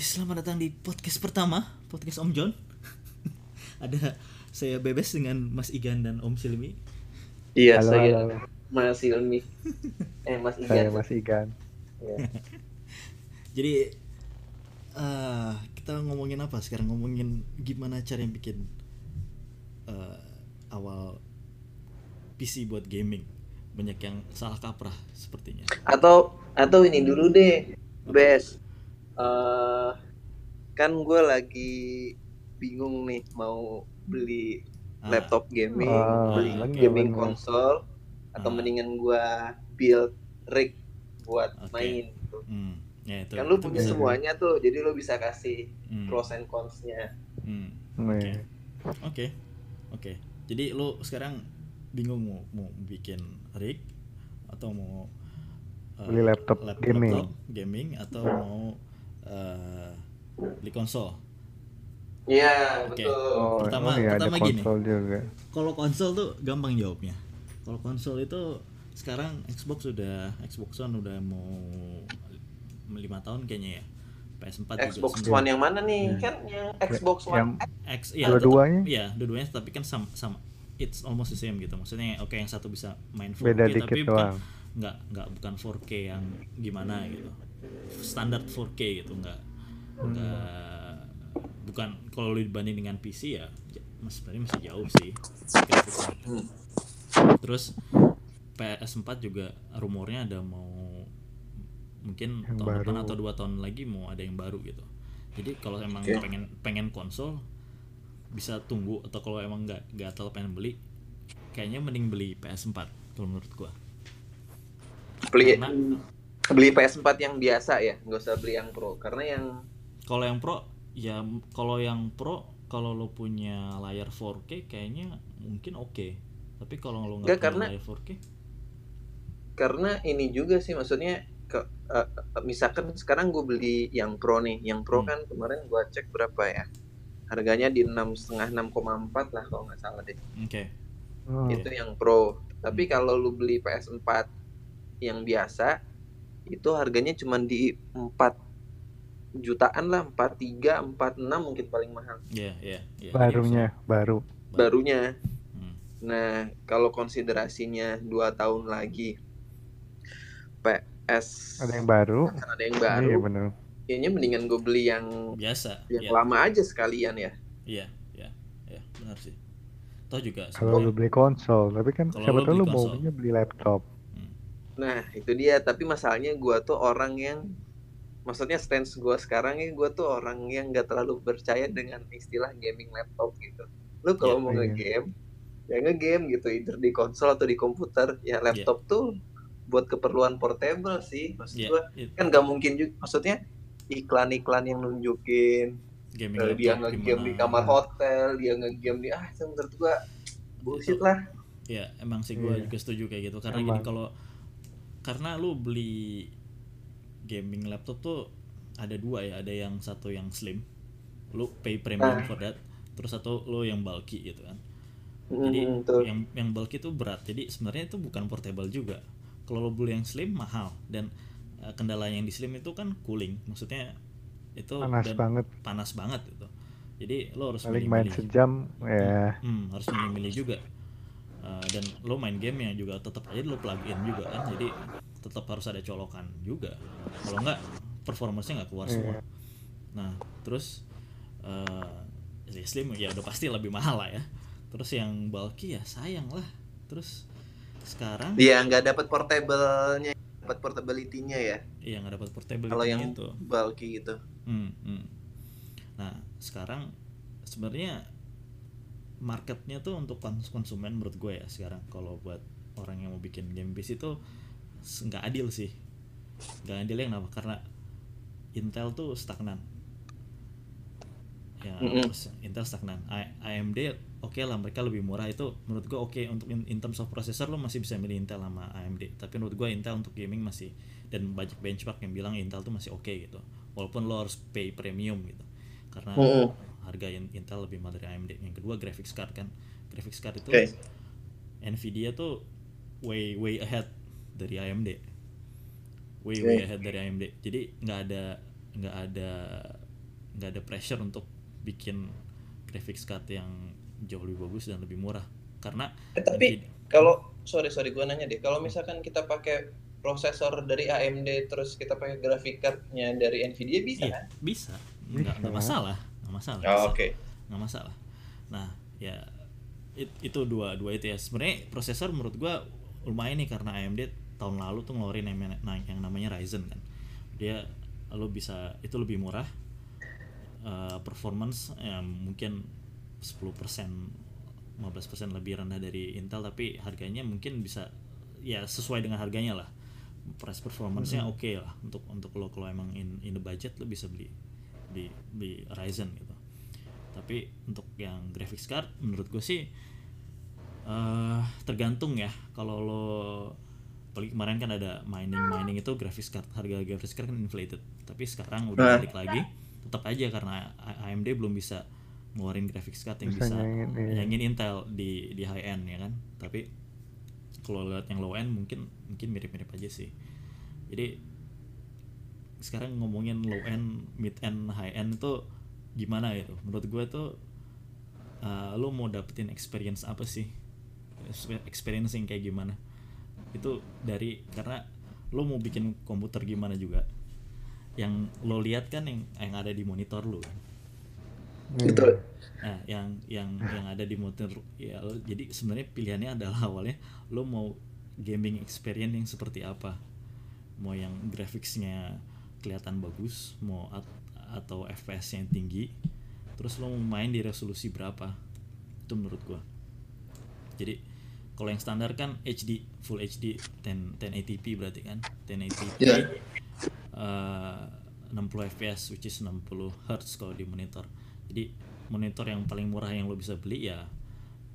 Selamat datang di podcast pertama, podcast Om John. Ada saya Bebes dengan Mas Igan dan Om Silmi. Iya, Halo, saya halo. Mas Ilmi. eh, Mas Saya Igan. Mas Igan. Iya. Jadi eh kita ngomongin apa sekarang? Ngomongin gimana cara yang bikin eh, awal PC buat gaming. Banyak yang salah kaprah sepertinya. Atau atau ini dulu deh, Bes. Eh kan gue lagi bingung nih mau beli Ah, laptop gaming, Ah, beli bener, gaming bener. konsol, atau Ah. mendingan gue build rig buat Oke. main. gitu. hmm, ya itu. Kan lu itu punya bisa. semuanya tuh, jadi lu bisa kasih Hmm, pros and cons-nya. hmm. Nih, Oke, oke. Jadi lu sekarang bingung mau mau bikin rig atau mau uh, Beli laptop gaming. laptop gaming atau mau uh, beli konsol. Iya, Oke. betul. Oh, Pertama- oh iya ada pertama gini. konsol juga. Kalau konsol tuh gampang jawabnya. Kalau konsol itu sekarang Xbox sudah Xbox One udah mau lima tahun kayaknya ya. PS4 Xbox juga One yang mana nih? Hmm. Kan yang Xbox One Yang X ya Dua-duanya? Iya, dua-duanya tapi kan sama sama it's almost the same gitu. Maksudnya oke yang satu bisa main 4K beda tapi dikit bukan doang. nggak nggak bukan 4K yang gimana gitu. Standar 4K gitu, nggak nggak bukan kalau dibanding dengan PC ya sebenarnya masih jauh sih grafiknya. Terus PS4 juga rumornya ada mau mungkin Yang tahun depan baru. atau dua tahun lagi mau ada yang baru gitu. Jadi kalau emang Oke. pengen pengen konsol bisa tunggu atau kalau emang nggak nggak terlalu pengen beli kayaknya mending beli PS4 kalau menurut gua. beli Karena beli PS4 yang biasa ya, nggak usah beli yang Pro. Karena yang kalau yang pro ya kalau yang pro kalau lo punya layar 4K kayaknya mungkin oke. Tapi kalau lo nggak punya karena- layar 4K karena ini juga sih maksudnya ke eh, misalkan sekarang gue beli yang Pro nih, yang Pro Hmm. kan kemarin gua cek berapa ya? Harganya di enam setengah 6,4 lah kalau nggak salah deh. oke. Oh, Itu yang Pro. Tapi kalau lu beli PS4 yang biasa itu harganya cuma di 4 jutaan lah, 43, 46 mungkin paling mahal Iya, iya, iya. barunya baru. barunya. Hmm. Nah, kalau konsiderasinya dua tahun lagi PS Ada yang baru. ada yang baru, Iya bener. kayaknya mendingan gue beli yang Biasa. yang Iya, lama aja sekalian ya. iya, iya, iya, benar sih. Toh juga Kalau lu beli konsol, tapi kan siapa lu tahu lu mau beli laptop. Nah, itu dia. Tapi masalahnya gue tuh orang yang maksudnya stance gue sekarang ya gue tuh orang yang gak terlalu percaya dengan istilah gaming laptop gitu. Lu kalau Iya, mau iya. nge-game, ya nge-game gitu, either di konsol atau di komputer. Ya laptop tuh buat keperluan portable sih. Maksud Iya, gue it- kan gak mungkin juga. Maksudnya iklan-iklan yang nunjukin gaming Eh, dia nge-game di kamar hotel, dia nge-game di ah menurut gua bullshit lah. Iya, emang sih gue Iya. juga setuju kayak gitu karena Emang. gini kalau karena lu beli gaming laptop tuh ada dua ya, ada yang satu yang slim, lu pay premium Ah. for that, terus satu lu yang bulky gitu kan. Jadi Hmm, tuh. yang yang bulky itu berat, jadi sebenarnya itu bukan portable juga. Kalau lu beli yang slim mahal dan eh, kendala yang di slim itu kan cooling, maksudnya itu Panas dan banget. panas banget gitu. Jadi lo harus Paling main milih-milih. sejam ya. Hmm, harus milih-milih juga. Uh, dan lo main game yang juga tetap aja lo plug in juga kan, jadi tetap harus ada colokan juga. Kalau nggak performance-nya nggak keluar semua. Iya. Nah, terus uh, ya slim ya udah pasti lebih mahal lah ya. Terus yang bulky ya sayang lah. Terus sekarang Dia nggak dapat portable-nya, dapat portability-nya ya. iya nggak dapat portable Kalau yang itu. bulky gitu. Hmm, hmm. Nah, sekarang sebenarnya marketnya tuh untuk kons- konsumen menurut gue ya sekarang kalau buat orang yang mau bikin game PC itu nggak adil sih. Nggak adilnya kenapa? Karena Intel tuh stagnan. Ya, Mm-mm. terus Intel stagnan. A- AMD oke lah mereka lebih murah itu menurut gue oke untuk in, in terms of processor lo masih bisa milih Intel sama AMD. Tapi menurut gue Intel untuk gaming masih dan banyak benchmark yang bilang Intel tuh masih oke gitu. Walaupun lo harus pay premium gitu. Karena Mm-mm. Harga in- Intel lebih mahal dari AMD. Yang kedua graphics card kan. Graphics card itu Oke. Nvidia tuh way way ahead dari AMD. Way way Oke. ahead dari AMD. Jadi nggak ada nggak ada nggak ada pressure untuk bikin graphics card yang jauh lebih bagus dan lebih murah karena Eh, tapi Nvidia- kalau sorry sorry gue nanya deh, kalau misalkan kita pakai prosesor dari AMD terus kita pakai graphic cardnya dari Nvidia bisa iya, kan? bisa nggak nggak masalah nggak masalah. Oh. Oke. nggak masalah. Nah ya it- itu dua dua itu ya. Sebenarnya prosesor menurut gua lumayan nih karena AMD tahun lalu tuh ngeluarin yang, nah, yang namanya Ryzen kan. Dia lo bisa itu lebih murah eh, performance ya mungkin 10% 15% lebih rendah dari Intel tapi harganya mungkin bisa ya sesuai dengan harganya lah. Price performance-nya oke lah untuk untuk lo kalau emang in in the budget lo bisa beli di di Ryzen gitu. Tapi untuk yang graphics card menurut gue sih eh tergantung ya. Kalau lo apalagi kemarin kan ada mining mining itu graphics card harga graphics card kan inflated. Tapi sekarang udah Nah. balik lagi tetap aja karena AMD belum bisa ngeluarin graphics card yang Bisa bisa nyanyiin, iya. Intel di di high end ya kan? Tapi kalau lihat yang low end mungkin mungkin mirip-mirip aja sih. Jadi sekarang ngomongin low end mid end high end itu gimana gitu? Menurut gue tuh uh, lo mau dapetin experience apa sih? Experience yang kayak gimana? Itu dari karena lo mau bikin komputer gimana juga? Yang lo lihat kan yang yang ada di monitor lo kan? Betul. Nah, yang yang yang ada di monitor ya lo, jadi sebenarnya pilihannya adalah awalnya lo mau gaming experience yang seperti apa? Mau yang graphicsnya kelihatan bagus, mau at- atau FPS yang tinggi, terus lo mau main di resolusi berapa? Itu menurut gua. Jadi kalau yang standar kan HD, full HD 10 1080p berarti kan? 1080p. Iya. eh, 60 fps which is 60 Hz kalau di monitor jadi monitor yang paling murah yang lo bisa beli ya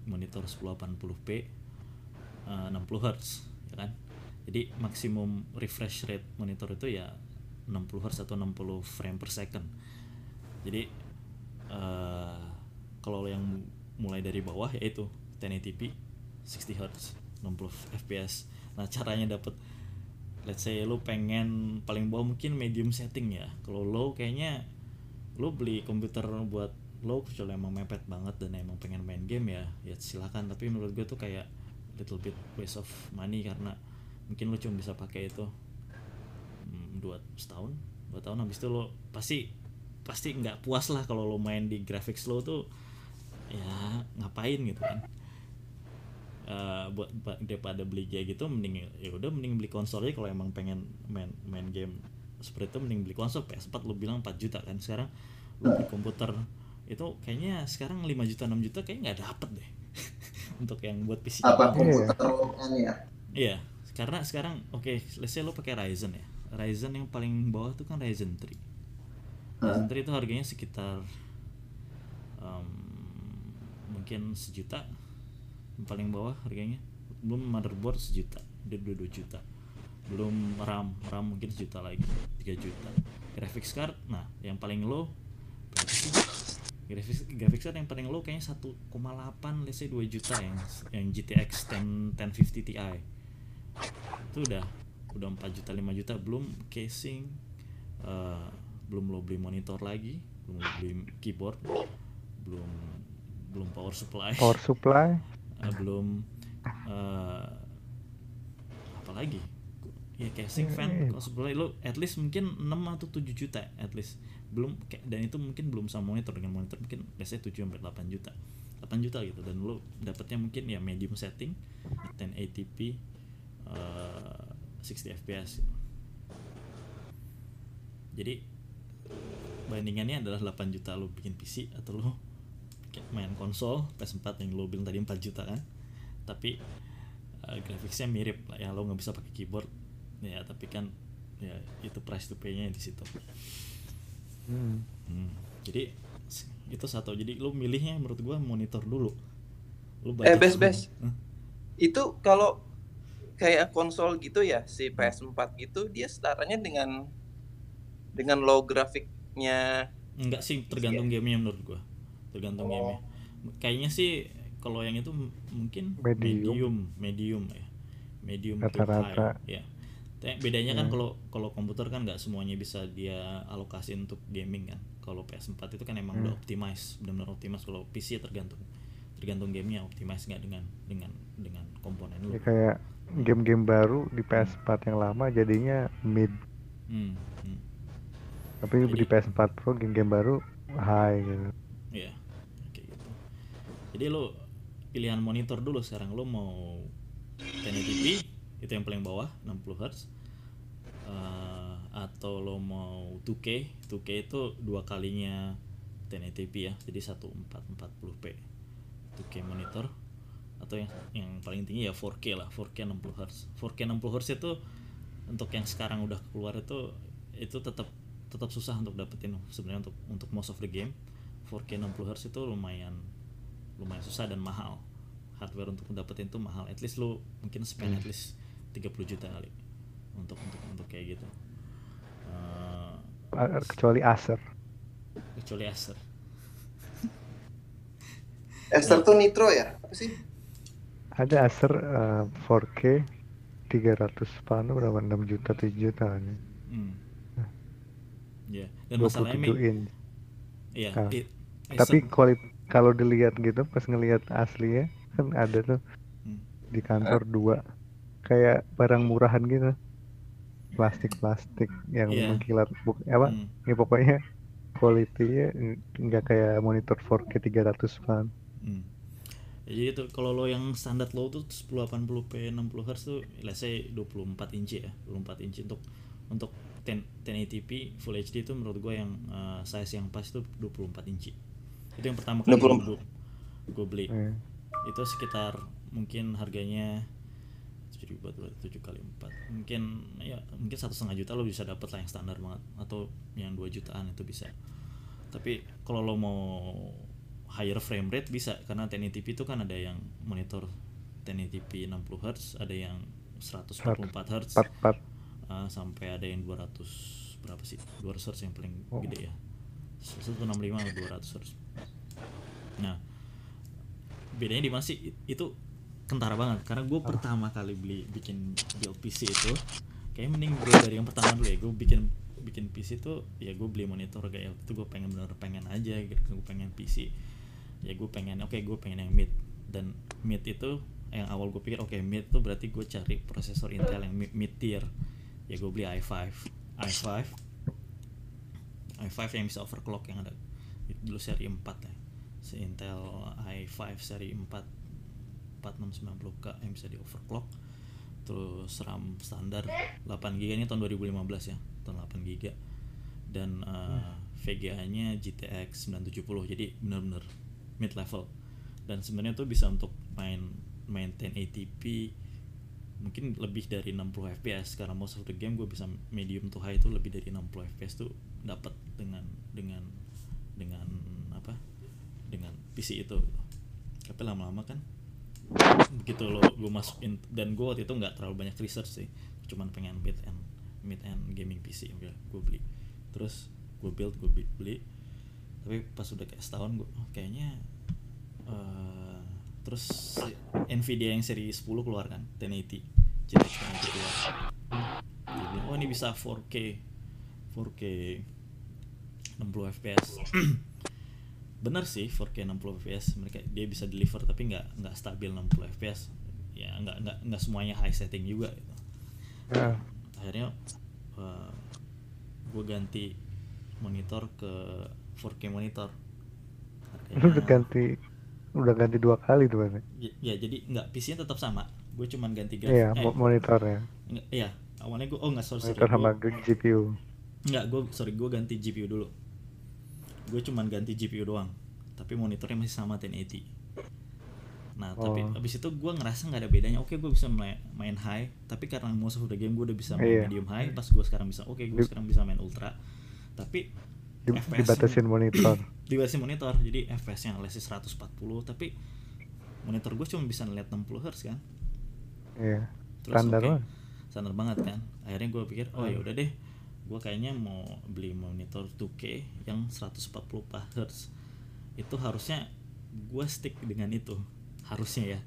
monitor 1080p eh, 60 Hz ya kan jadi maksimum refresh rate monitor itu ya 60 Hz atau 60 frame per second. Jadi eh, kalau yang mu- mulai dari bawah yaitu 1080p 60 Hz 60 fps nah caranya dapet let's say lo pengen paling bawah mungkin medium setting ya. Kalau low kayaknya lo beli komputer buat low kecuali emang mepet banget dan emang pengen main game ya ya silakan tapi menurut gue tuh kayak little bit waste of money karena mungkin lo cuma bisa pakai itu dua setahun dua tahun habis itu lo pasti pasti nggak puas lah kalau lo main di graphics lo tuh ya ngapain gitu kan Eh, buat buat daripada beli kayak gitu mending ya udah mending beli konsol aja kalau emang pengen main main game seperti itu mending beli konsol PS4 lu bilang 4 juta kan sekarang lu beli komputer itu kayaknya sekarang 5 juta 6 juta kayaknya nggak dapet deh untuk yang buat PC Apa gitu. komputer komputer ya? Iya, karena sekarang oke, let's say lo pakai Ryzen ya. Ryzen yang paling bawah tuh kan Ryzen 3. Ryzen 3 itu harganya sekitar em, mungkin sejuta yang paling bawah harganya. Belum motherboard sejuta, dia 2 juta. Belum RAM, RAM mungkin sejuta lagi, 3 juta. Graphics card, nah yang paling low? Graphics graphics card yang paling low kayaknya 1,8 let's say 2 juta yang yang GTX 10 1050 Ti itu udah udah 4 juta 5 juta belum casing eh, belum lo beli monitor lagi belum lo beli keyboard belum belum power supply. Power supply. eh, belum eh, apa lagi? Ya casing fan kalau supply lo at least mungkin 6 atau 7 juta at least. Belum dan itu mungkin belum sama monitor dengan monitor mungkin biasanya 7 sampai 8 juta 8 juta gitu. Dan lo dapatnya mungkin ya medium setting 1080p eh, 60 fps jadi bandingannya adalah 8 juta lo bikin PC atau lo kayak main konsol PS4 yang lo bilang tadi 4 juta kan tapi eh, grafiknya mirip lah ya lo nggak bisa pakai keyboard ya tapi kan ya itu price to pay-nya di situ Hmm. Hmm, jadi itu satu jadi lo milihnya menurut gua monitor dulu lo Eh, budget Bes, dulu. Bes. Hah? Itu kalau kayak konsol gitu ya, si PS4 gitu dia setaranya dengan dengan low grafiknya Enggak sih, tergantung gamenya menurut gua. Tergantung Oh. gamenya. Kayaknya sih kalau yang itu mungkin Medium. medium, medium ya. Medium Rata-rata. high, ya. Tapi bedanya kan Hmm. kalau kalau komputer kan nggak semuanya bisa dia alokasi untuk gaming kan. Kalau PS4 itu kan emang udah Hmm. optimize, benar-benar optimize. Kalau PC ya tergantung tergantung gamenya optimize nggak dengan dengan dengan komponen lu. Ya kayak game-game baru di PS4 yang lama jadinya mid, Hmm, hmm. tapi di Jadi- PS4 Pro game-game baru high gitu. Iya, kayak gitu. Jadi lo pilihan monitor dulu sekarang lo mau 1080p itu yang paling bawah 60 Hz Eh, atau lo mau 2K 2K itu dua kalinya 1080p ya jadi 1440p 2K monitor atau yang yang paling tinggi ya 4K lah 4K 60 Hz 4K 60 Hz itu untuk yang sekarang udah keluar itu itu tetap tetap susah untuk dapetin sebenarnya untuk untuk most of the game. 4K 60 Hz itu lumayan lumayan susah dan mahal. Hardware untuk dapetin itu mahal. At least lu mungkin spend at least 30 juta kali untuk untuk untuk kayak gitu. Eh, Ah, Kecuali Acer. kecuali Acer. Acer tuh Nitro ya? Apa sih? Ada Acer eh, 4K 300 pound berapa 6 juta 7 juta kan hmm. ya dan masalahnya 27 Mi, inch. ya Ah. i- Tapi kualit kalau dilihat gitu pas ngelihat aslinya kan ada tuh Hmm. di kantor dua kayak barang murahan gitu. Plastik-plastik yang Iya. mengkilat buk apa? Hmm. Ya pokoknya kualitinya nggak kayak monitor 4K 300 pound. Hmm. Ya, jadi itu kalau lo yang standar low tuh 1080p 60 Hz tuh let's say 24 inci ya 24 inci untuk untuk 10, 1080p Full HD itu menurut gue yang eh, size yang pas itu 24 inci itu yang pertama kali 24. gue gue beli. Iya. itu sekitar mungkin harganya 7 kali 4 mungkin ya mungkin satu setengah juta lo bisa dapat lah yang standar banget. Atau yang 2 jutaan itu bisa. Tapi kalau lo mau higher frame rate bisa karena 1080p itu kan ada yang monitor 1080p 60 Hz ada yang 144 Hz uh, sampai ada yang 200 berapa sih? 200 Hz yang paling Oh. gede ya. 165 atau 200 Hz nah bedanya di mana sih? Itu kentara banget. Karena gue pertama kali beli bikin build PC itu kayak mending gue dari yang pertama dulu ya. Gue bikin bikin PC itu ya gue beli monitor kayak itu gue pengen bener pengen aja gitu gue pengen PC ya gue pengen oke gue pengen yang mid. Dan mid itu yang awal gue pikir oke mid tuh berarti gue cari prosesor Intel yang mid, tier. Ya gue beli i5 i5 i5 yang bisa overclock yang ada. Dulu seri 4 ya. Si Intel i5 seri 4 4690K yang bisa di overclock. Terus RAM standar 8GB ini tahun 2015 ya tahun 8GB dan eh, VGA nya GTX 970 jadi bener-bener mid level. Dan sebenarnya tuh bisa untuk main main 1080p mungkin lebih dari 60 fps karena most of the game gue bisa medium to high itu lebih dari 60 fps tuh dapat dengan dengan dengan apa? Dengan PC itu. Tapi lama-lama kan begitu lo gue masukin dan gue waktu itu nggak terlalu banyak research sih. Cuman pengen mid end mid end gaming PC gue beli. Terus gue build gue beli tapi pas udah kayak setahun gue oh, kayaknya eh, terus Nvidia yang seri 10 keluar kan 1080 GTX 1080 keluar dia bilang oh ini bisa 4K 4K 60 fps benar sih 4K 60 fps mereka dia bisa deliver tapi nggak nggak stabil 60 fps ya nggak nggak nggak semuanya high setting juga gitu. Ya, akhirnya gue ganti monitor ke 4K monitor lu udah ganti udah ganti dua kali tuh ya, ya, jadi nggak PC nya tetap sama gue cuman ganti grafik Iya, eh, mo- monitornya. nggak- iya awalnya gue oh nggak sorry, sorry Monitor sama Gua- GPU. nggak gue sorry gue ganti GPU dulu gue cuman ganti GPU doang tapi monitornya masih sama 1080 nah tapi Oh. abis itu gue ngerasa nggak ada bedanya oke gue bisa main, high tapi karena most of the game gue udah bisa main Iya. medium high pas gue sekarang bisa oke gue Di- sekarang bisa main ultra tapi Di- FPS dibatasin monitor. dibatasin monitor jadi FPS let's say 140 tapi monitor gue cuma bisa ngeliat 60 Hz kan. Iya. Terus Standar oke, lah. standar banget kan. Akhirnya gue pikir oh ya udah deh gue kayaknya mau beli monitor 2K yang 140 Hz itu harusnya gue stick dengan itu harusnya ya.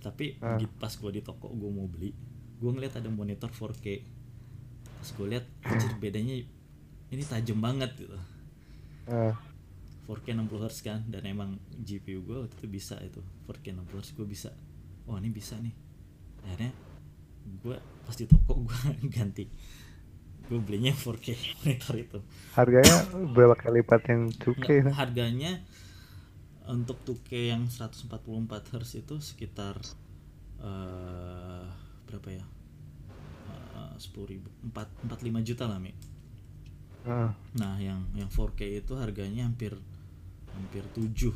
Tapi begitu pas gue di toko gue mau beli gue ngeliat ada monitor 4K pas gue lihat anjir bedanya ini tajam banget gitu Ah, 4K 60 Hz kan dan emang GPU gue waktu itu bisa itu 4K 60 Hz gue bisa. Wah ini bisa nih. Akhirnya gue pas di toko gue ganti. Gue belinya 4K monitor itu. Harganya berapa kali lipat yang 2K Nggak, harganya untuk 2K yang 144 Hz itu sekitar eh berapa ya? Sepuluh ribu empat empat lima juta lah mi Ah, Nah, yang yang 4K itu harganya hampir hampir 7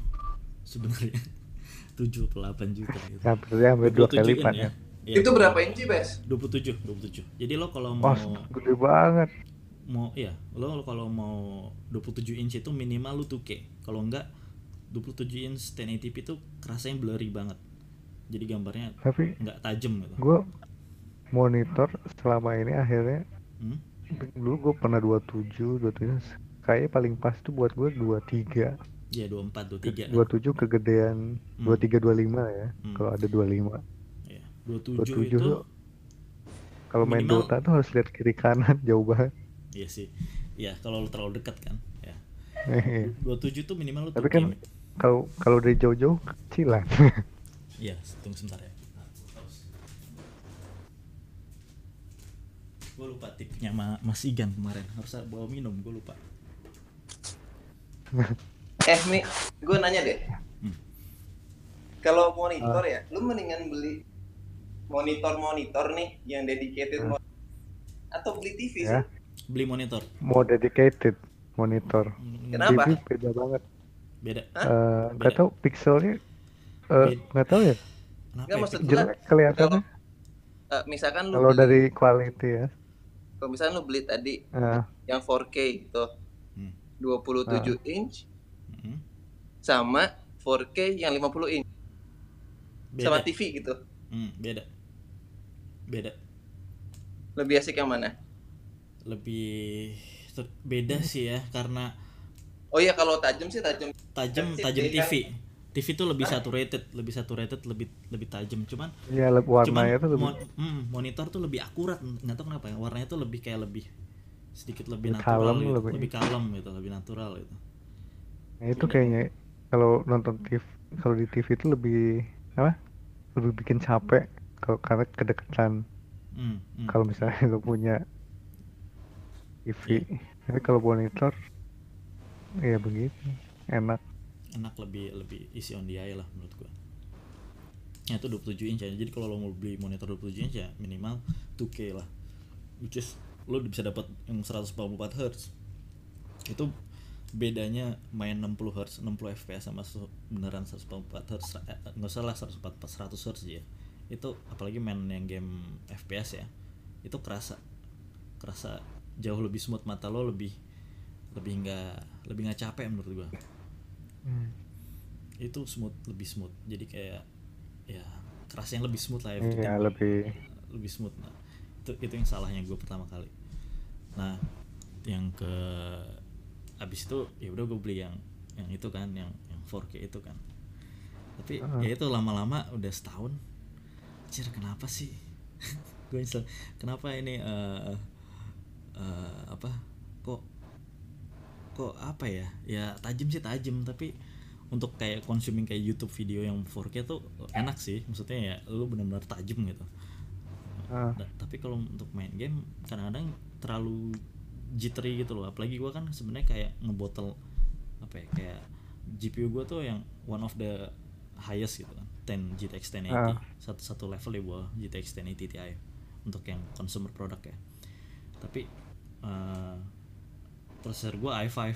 sebenarnya. 7 atau 8 juta gitu. hampir hampir dua 27 kali lipat ya. Iya, Itu berapa inci, Bes? 27, 27. Jadi lo kalau mau Wah, gede banget. mau ya, lo kalau mau 27 inch itu minimal lu 2K. Kalau enggak 27 inch 1080p itu kerasanya blurry banget. Jadi gambarnya Tapi nggak tajam gitu. gue monitor selama ini akhirnya Hmm? Dulu gue pernah 27, 27 kayaknya paling pas tuh buat gue 23. Ya 24, 23. 27 kegedean Hmm. 23 25 ya. Hmm. Kalau ada 25. Ya, 27, 27 itu kalau main minimal- Dota tuh harus lihat kiri kanan jauh banget. Iya sih. Ya, kalau lo terlalu dekat kan. Ya. Hehe. 27 tuh minimal lu Tapi 2K, kan kalau kalau dari jauh-jauh kecilan. Iya, tunggu sebentar ya. Gue lupa tipnya ma Mas Igan kemarin harus bawa minum, gue lupa. Eh, Mi, gue nanya deh. Hmm. Kalau monitor ya, lu mendingan beli monitor-monitor nih yang dedicated Hmm. mo- atau beli TV Ya. sih? Beli monitor. Mau dedicated monitor. Kenapa? TV beda banget. Beda. Hah? Eh, nggak Beda. tahu pixelnya eh, Beda. nggak tahu ya. Kenapa? Nggak, ya? maksud Jelek kelihatannya. Eh, misalkan lu Kalau dari quality ya. Kalau misalkan lu beli tadi Eh, yang 4K itu Hmm. 27 inch Hmm. sama 4K yang 50 inch Beda. sama TV gitu. Hmm, beda. Beda. Lebih asik yang mana? Lebih beda sih ya karena Oh iya kalau tajam sih tajam. tajam tajam TV TV. Tuh lebih saturated, lebih saturated, lebih lebih tajam. Cuman ya warnanya tuh lebih mon- hmm, monitor tuh lebih akurat nggak tahu kenapa ya warnanya tuh lebih kayak lebih sedikit lebih Lebih natural kalem, gitu. lebih- lebih kalem gitu lebih natural gitu Nah, itu kayaknya kalau nonton TV kalau di TV itu lebih apa? Lebih bikin capek kalau karena kedekatan. hmm, hmm. Kalau misalnya lu punya TV, tapi kalau monitor ya begitu. Enak. Enak lebih lebih easy on the eye lah menurut gua. Ya itu 27 inch aja. Jadi kalau lo mau beli monitor 27 inch ya minimal 2K lah. Which is lo bisa dapat yang 144 Hz itu bedanya main 60 Hz 60 fps sama beneran 144 Hz eh, nggak usah lah 144 100 Hz ya. Itu apalagi main yang game FPS ya itu kerasa kerasa jauh lebih smooth mata lo lebih lebih nggak lebih nggak capek menurut gua itu smooth lebih smooth. Jadi kayak ya kerasnya lebih smooth lah everything. Iya, lebih. Lebih smooth nah. Itu itu yang salahnya gue pertama kali. Nah yang ke abis itu ya udah gue beli yang yang itu kan yang yang 4K itu kan. Tapi Ah. ya itu lama-lama udah setahun. Anjir kenapa sih? Gue nyesel. Kenapa ini eh eh, apa kok kok apa ya? Ya tajam sih tajam tapi untuk kayak consuming kayak YouTube video yang 4K tuh enak sih. Maksudnya ya lu benar-benar tajam gitu. Da- tapi kalau untuk main game kadang-kadang terlalu jittery gitu loh. Apalagi gua kan sebenarnya kayak ngebotol apa ya kayak GPU gua tuh yang one of the highest gitu kan. 10 GTX 1080 Ah. satu satu level di bawah GTX 1080 Ti untuk yang consumer product ya. Tapi eh, prosesor gua i5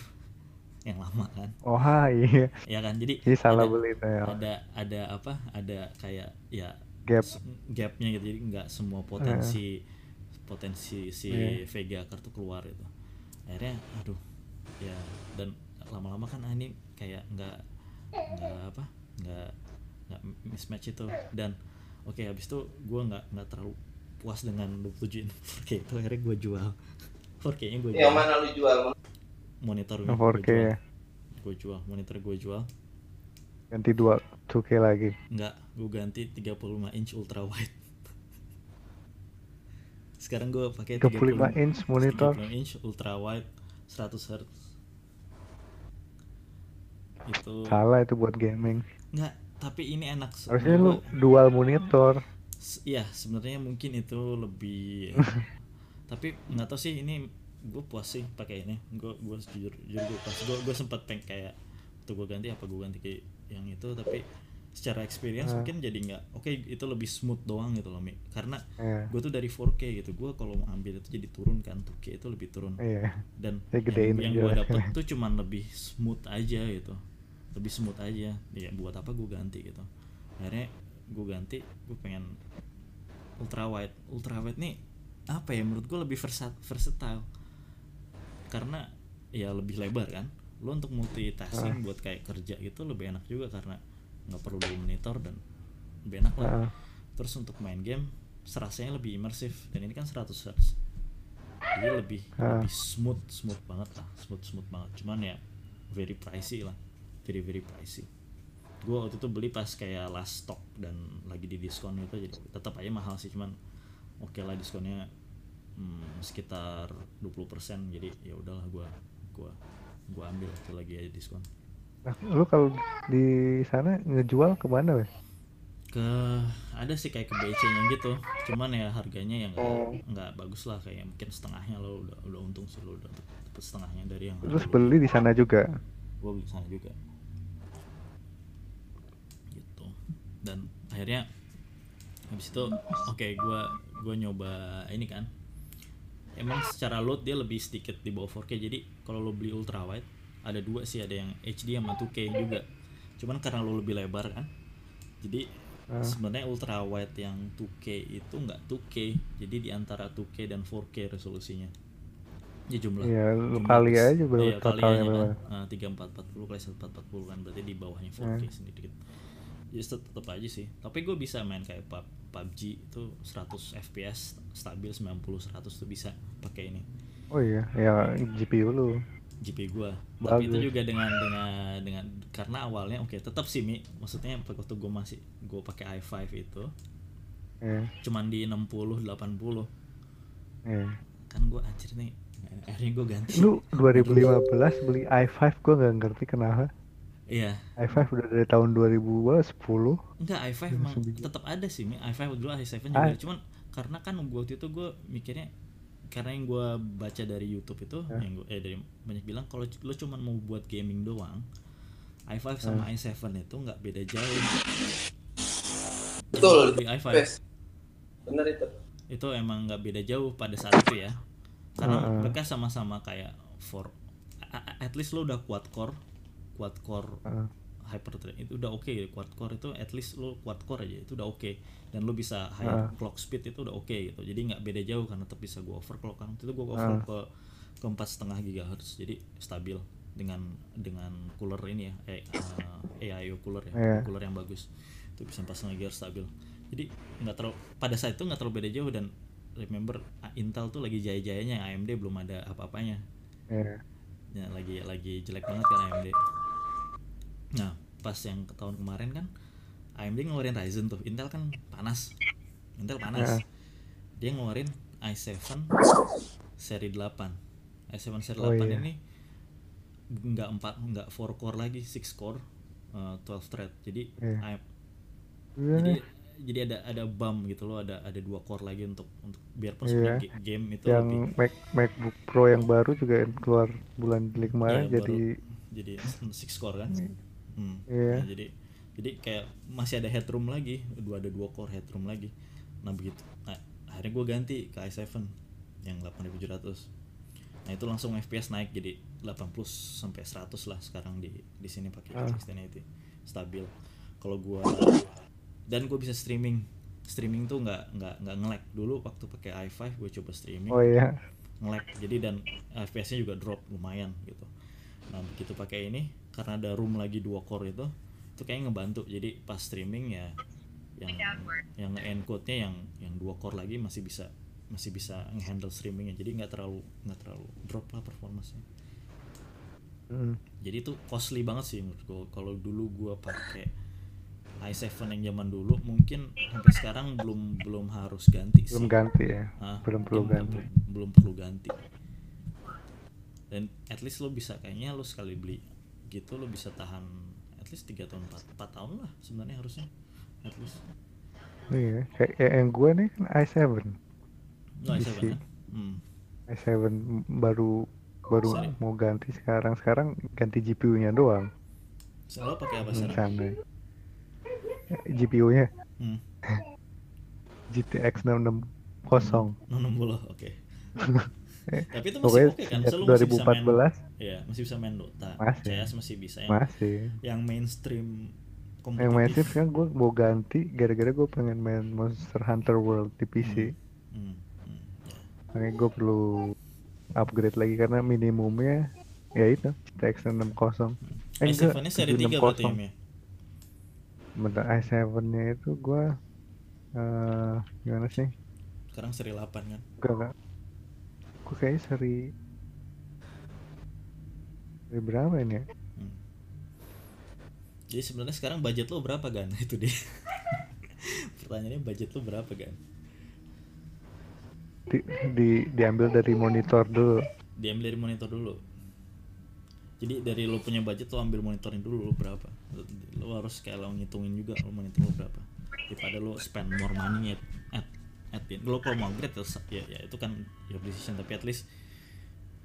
yang lama kan. Oh iya. ya kan? Jadi Jadi salah ada- beli itu ya. ada ada apa? Ada kayak ya Gap. gapnya gitu. Jadi nggak semua potensi potensi si Iya. Vega kartu keluar itu. Akhirnya aduh ya dan lama-lama kan ah, ini kayak nggak nggak apa? Nggak nggak mismatch itu. Dan oke habis itu gue nggak nggak terlalu puas dengan 27 in 4K itu. Akhirnya gue jual 4K nya gue jual Yang mana lu jual? monitor Yang gue 4K jual ya. gue jual monitor gue jual Ganti dua 2K lagi. Enggak, gue ganti 35 inch ultra wide. sekarang gue pakai 35 inch monitor 35 inch ultra wide 100 Hz itu salah itu buat gaming nggak tapi ini enak harusnya lu dual monitor Iya, sebenarnya mungkin itu lebih tapi nggak tahu sih ini gue puas sih pakai ini. Gue gue jujur jujur gue pas gue gue sempat pengen kayak tuh gue ganti apa gue ganti ke yang itu tapi secara experience Ah. mungkin jadi nggak oke itu lebih smooth doang gitu loh Mi. Karena Iya. gue tuh dari 4K gitu. Gue kalau mau ambil itu jadi turun kan 2K itu lebih turun. Iya. Dan Ya, yang, yang gue dapet tuh cuman lebih smooth aja gitu. Lebih smooth aja. Ya buat apa gue ganti gitu. Akhirnya gue ganti gue pengen ultra wide. Ultra wide nih apa ya menurut gue lebih versa- versatile. Karena ya lebih lebar kan. Lo untuk multitasking buat kayak kerja gitu lebih enak juga karena nggak perlu dua monitor dan lebih enak lah. Ah. terus untuk main game serasanya lebih imersif dan ini kan 100 Hz jadi lebih Ah. lebih smooth smooth banget lah. Smooth smooth banget. Cuman ya very pricey lah. Very very pricey. Gue waktu itu beli pas kayak last stock dan lagi di diskon gitu. Jadi tetap aja mahal sih. Cuman oke lah diskonnya hmm, sekitar 20% jadi ya udahlah gue gua gua ambil waktu lagi aja diskon Nah, lu kalau di sana ngejual ke mana weh? ke ada sih kayak ke BC nya gitu cuman ya harganya yang nggak Oh. nggak bagus lah kayak mungkin setengahnya lo udah udah untung sih lo udah dapet, setengahnya dari yang Terus beli di sana juga. gue beli sana juga gitu dan akhirnya habis itu oke gua gua nyoba ini kan emang secara load dia lebih sedikit di bawah 4K jadi kalau lo beli ultra wide ada dua sih ada yang HD sama 2K juga. Cuman karena lo lebih lebar kan jadi Ah. sebenarnya ultra wide yang 2K itu nggak 2K jadi di antara 2K dan 4K resolusinya. Ya jumlah. Jumlah kali aja berapa iya, totalnya kan. tiga empat empat puluh kali empat empat puluh kan berarti di bawahnya 4K Hmm. sedikit jadi tetap aja sih. Tapi gue bisa main kayak pub PUBG itu 100 fps stabil 90 100 tuh bisa pakai ini. Oh iya, ya GPU lu. GP gua. Tapi itu juga dengan dengan dengan karena awalnya oke tetap sih mi. Maksudnya waktu gue masih gue pakai i5 itu Iya, cuman di 60 80 iya. kan gue anjir nih akhirnya gue ganti. Lu 2015 beli i5 gua nggak ngerti kenapa. Iya i5 udah dari tahun 2000 berapa, 10. Enggak, i5 Iya, emang tetap ada sih, Mi. i5 dulu i7 Ah. juga. Cuman karena kan gua waktu itu gue mikirnya karena yang gua baca dari YouTube itu Hah? yang gua, eh dari banyak bilang kalau lo cuman mau buat gaming doang, i5 sama i7 itu nggak beda jauh. Betul. Di i5 Best. Bener itu. itu emang nggak beda jauh pada saat itu ya. Karena Heeh. mereka sama-sama kayak for at least lo udah quad core, quad core Heeh. hyperthread itu udah oke quad core itu at least lo quad core aja itu udah oke dan lo bisa high Ah. clock speed itu udah oke gitu jadi nggak beda jauh karena tetap bisa gua overclock kan itu gua Ah. overclock ke ke empat setengah gigahertz jadi stabil dengan dengan cooler ini ya eh, eh, AIO cooler ya Iya. cooler yang bagus itu bisa empat setengah gigahertz stabil jadi nggak terlalu pada saat itu nggak terlalu beda jauh dan remember ah, Intel tuh lagi jaya-jayanya AMD belum ada apa-apanya Iya. ya lagi lagi jelek banget kan AMD nah pas yang ke tahun kemarin kan AMD ngeluarin Ryzen tuh Intel kan panas Intel panas Ya. dia ngeluarin i7 seri 8 i7 seri Oh, 8 iya. ini nggak empat nggak 4 core lagi 6 core eh, 12 thread jadi Iya. AM Iya. jadi jadi ada ada bump gitu loh ada ada dua core lagi untuk untuk biarpun Iya. sebenarnya ga- game itu yang lebih Mac MacBook Pro yang baru juga keluar bulan kemarin Iya, jadi jadi six core kan Hmm. Iya. Nah, jadi jadi kayak masih ada headroom lagi dua ada dua core headroom lagi. Nah begitu. Nah, akhirnya gue ganti ke i7 yang 8700 nah itu langsung FPS naik jadi 80 sampai 100 lah sekarang di di sini pakai Ah. RTX 1080 stabil. Kalau gua dan gue bisa streaming. Streaming tuh nggak nggak nggak nge-lag. Dulu waktu pakai i5 gue coba streaming. Oh iya. Nge-lag. Jadi dan FPS-nya juga drop lumayan gitu. Nah begitu pakai ini karena ada room lagi dua core itu itu kayak ngebantu. Jadi pas streaming ya yang yang encode-nya yang yang dua core lagi masih bisa masih bisa ngehandle streamingnya. Jadi nggak terlalu nggak terlalu drop lah performanya Hmm. jadi itu costly banget sih menurut gue kalau dulu gue pakai i7 yang zaman dulu mungkin sampai sekarang belum belum harus ganti sih. belum ganti ya? Ah, belum perlu mungkin ganti. belum- belum perlu ganti. Dan at least lo bisa kayaknya lo sekali beli gitu lo bisa tahan at least 3 tahun 4, 4 tahun lah sebenarnya harusnya at least. Iya kayak, kayak yang gue nih kan i7 lo i7 PC. kan hmm. i7 baru baru Sorry. mau ganti sekarang. Sekarang ganti GPU-nya doang. Lo pakai apa Hmm, sekarang? GPU-nya hmm. GTX 660 60 oke tapi itu masih oke kan? Sejak so, lo masih bisa main 2014 ya masih bisa main Dota. Masih. CS masih bisa yang masih. yang mainstream yang mainstream kompetitif sekarang gue mau ganti gara-gara gue pengen main Monster Hunter World di PC hmm. Hmm. ya. makanya gue perlu upgrade lagi karena minimumnya ya itu GTX 660 eh enggak i7 nya seri 3 berarti ya? 760 Mi? bentar i7 nya itu gue eh gimana sih? Sekarang seri 8 kan? Enggak enggak gue kayaknya seri seri berapa ini ya Hmm. Jadi sebenarnya sekarang budget lo berapa gan? Itu dia. Pertanyaannya budget lo berapa gan? di, di diambil dari monitor dulu Diambil dari monitor dulu. Jadi dari lo punya budget lo ambil monitorin dulu lo berapa? Lo, lo harus kayak lo ngitungin juga lo monitor lo berapa. Daripada lo spend more money at at, at the end. Lo kalau mau upgrade ya, ya itu kan your decision. Tapi at least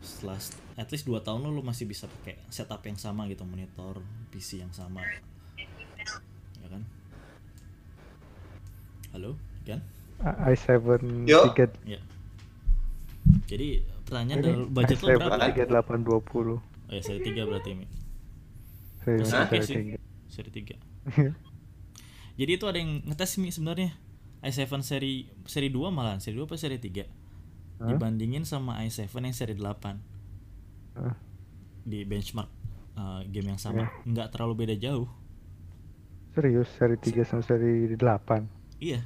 setelah at least 2 tahun lo, lo masih bisa pakai setup yang sama gitu monitor PC yang sama. Ya kan? Halo kan A- i7 Yo. 3 ya. Jadi pertanyaan ini dari budget lo i7 berapa? 3820 oh ya seri 3 berarti Mi seri oke seri tiga. seri 3 jadi itu ada yang ngetes Mi sebenarnya i7 seri seri 2 malah seri 2 apa seri 3 Hah? dibandingin sama i7 yang seri 8 Hah? di benchmark uh, game yang sama. Iya. nggak terlalu beda jauh. Serius? Seri 3 sama seri 8 iya